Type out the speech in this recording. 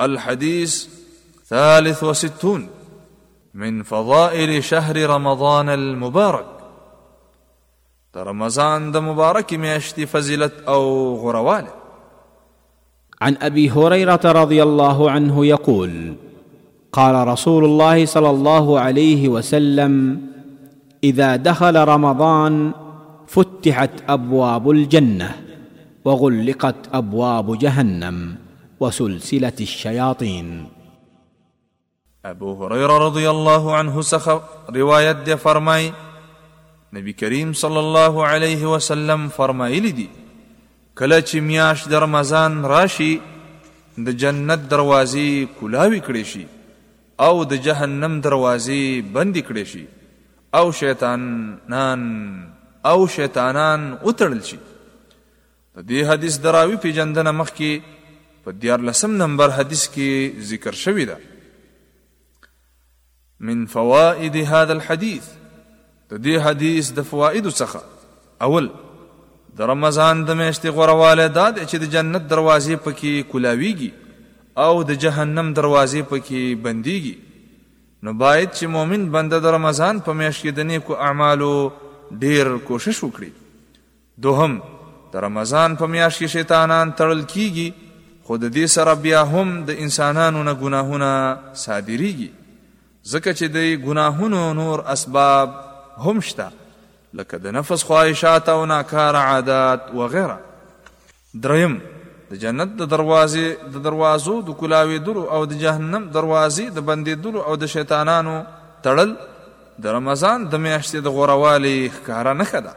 الحديث ثالث وستون من فضائل شهر رمضان المبارك. رمضان د مبارك میاشتې فزلت أو غرواله عن أبي هريرة رضي الله عنه يقول قال رسول الله صلى الله عليه وسلم إذا دخل رمضان فتحت أبواب الجنة وغلقت أبواب جهنم. وسلسلة الشياطين. أبو هريرة رضي الله عنه سخ روايت دي فرمای نبی کریم صلی الله علیه وسلم فرمایلی دي کله چې میاش د رمضان راشي د جنت دروازې کلاوي کړي شي أو د جهنم دروازې بند کړي شي أو شیطانان أو شیطانان وتړل شي. د دې حدیث دراوی پیجندنه مخکې په دیار لسم نمبر حدیث کې ذکر شوی ده. من فوائد هذا الحديث د دې حدیث د فواید څخه. اول د رمضان د میاشتې غورواله دا چې د جنت دروازې پکې کولاویږي او د جهنم دروازې پکې بنديږي نو باید چې مؤمن بنده د رمضان په میاشت کې د نیکو اعمالو ډیر کوشش وکړي. دوهم د رمضان په میاشت کې شیطانان تړل کیږي خو د دې سره بیا هم د انسانانو نه ګناهونه صادریږي. ځکه چې د ګناهونو نور اسباب هم شته لکه د نفس خواهشات او ناکار عادات وغیره دریم د جنت د دروازې د دروازو د کلاوي درو او د جهنم دروازې د بندې درو او د شیطانانو تړل د رمضان د میاشتې د غوروالي ښکارا نه کده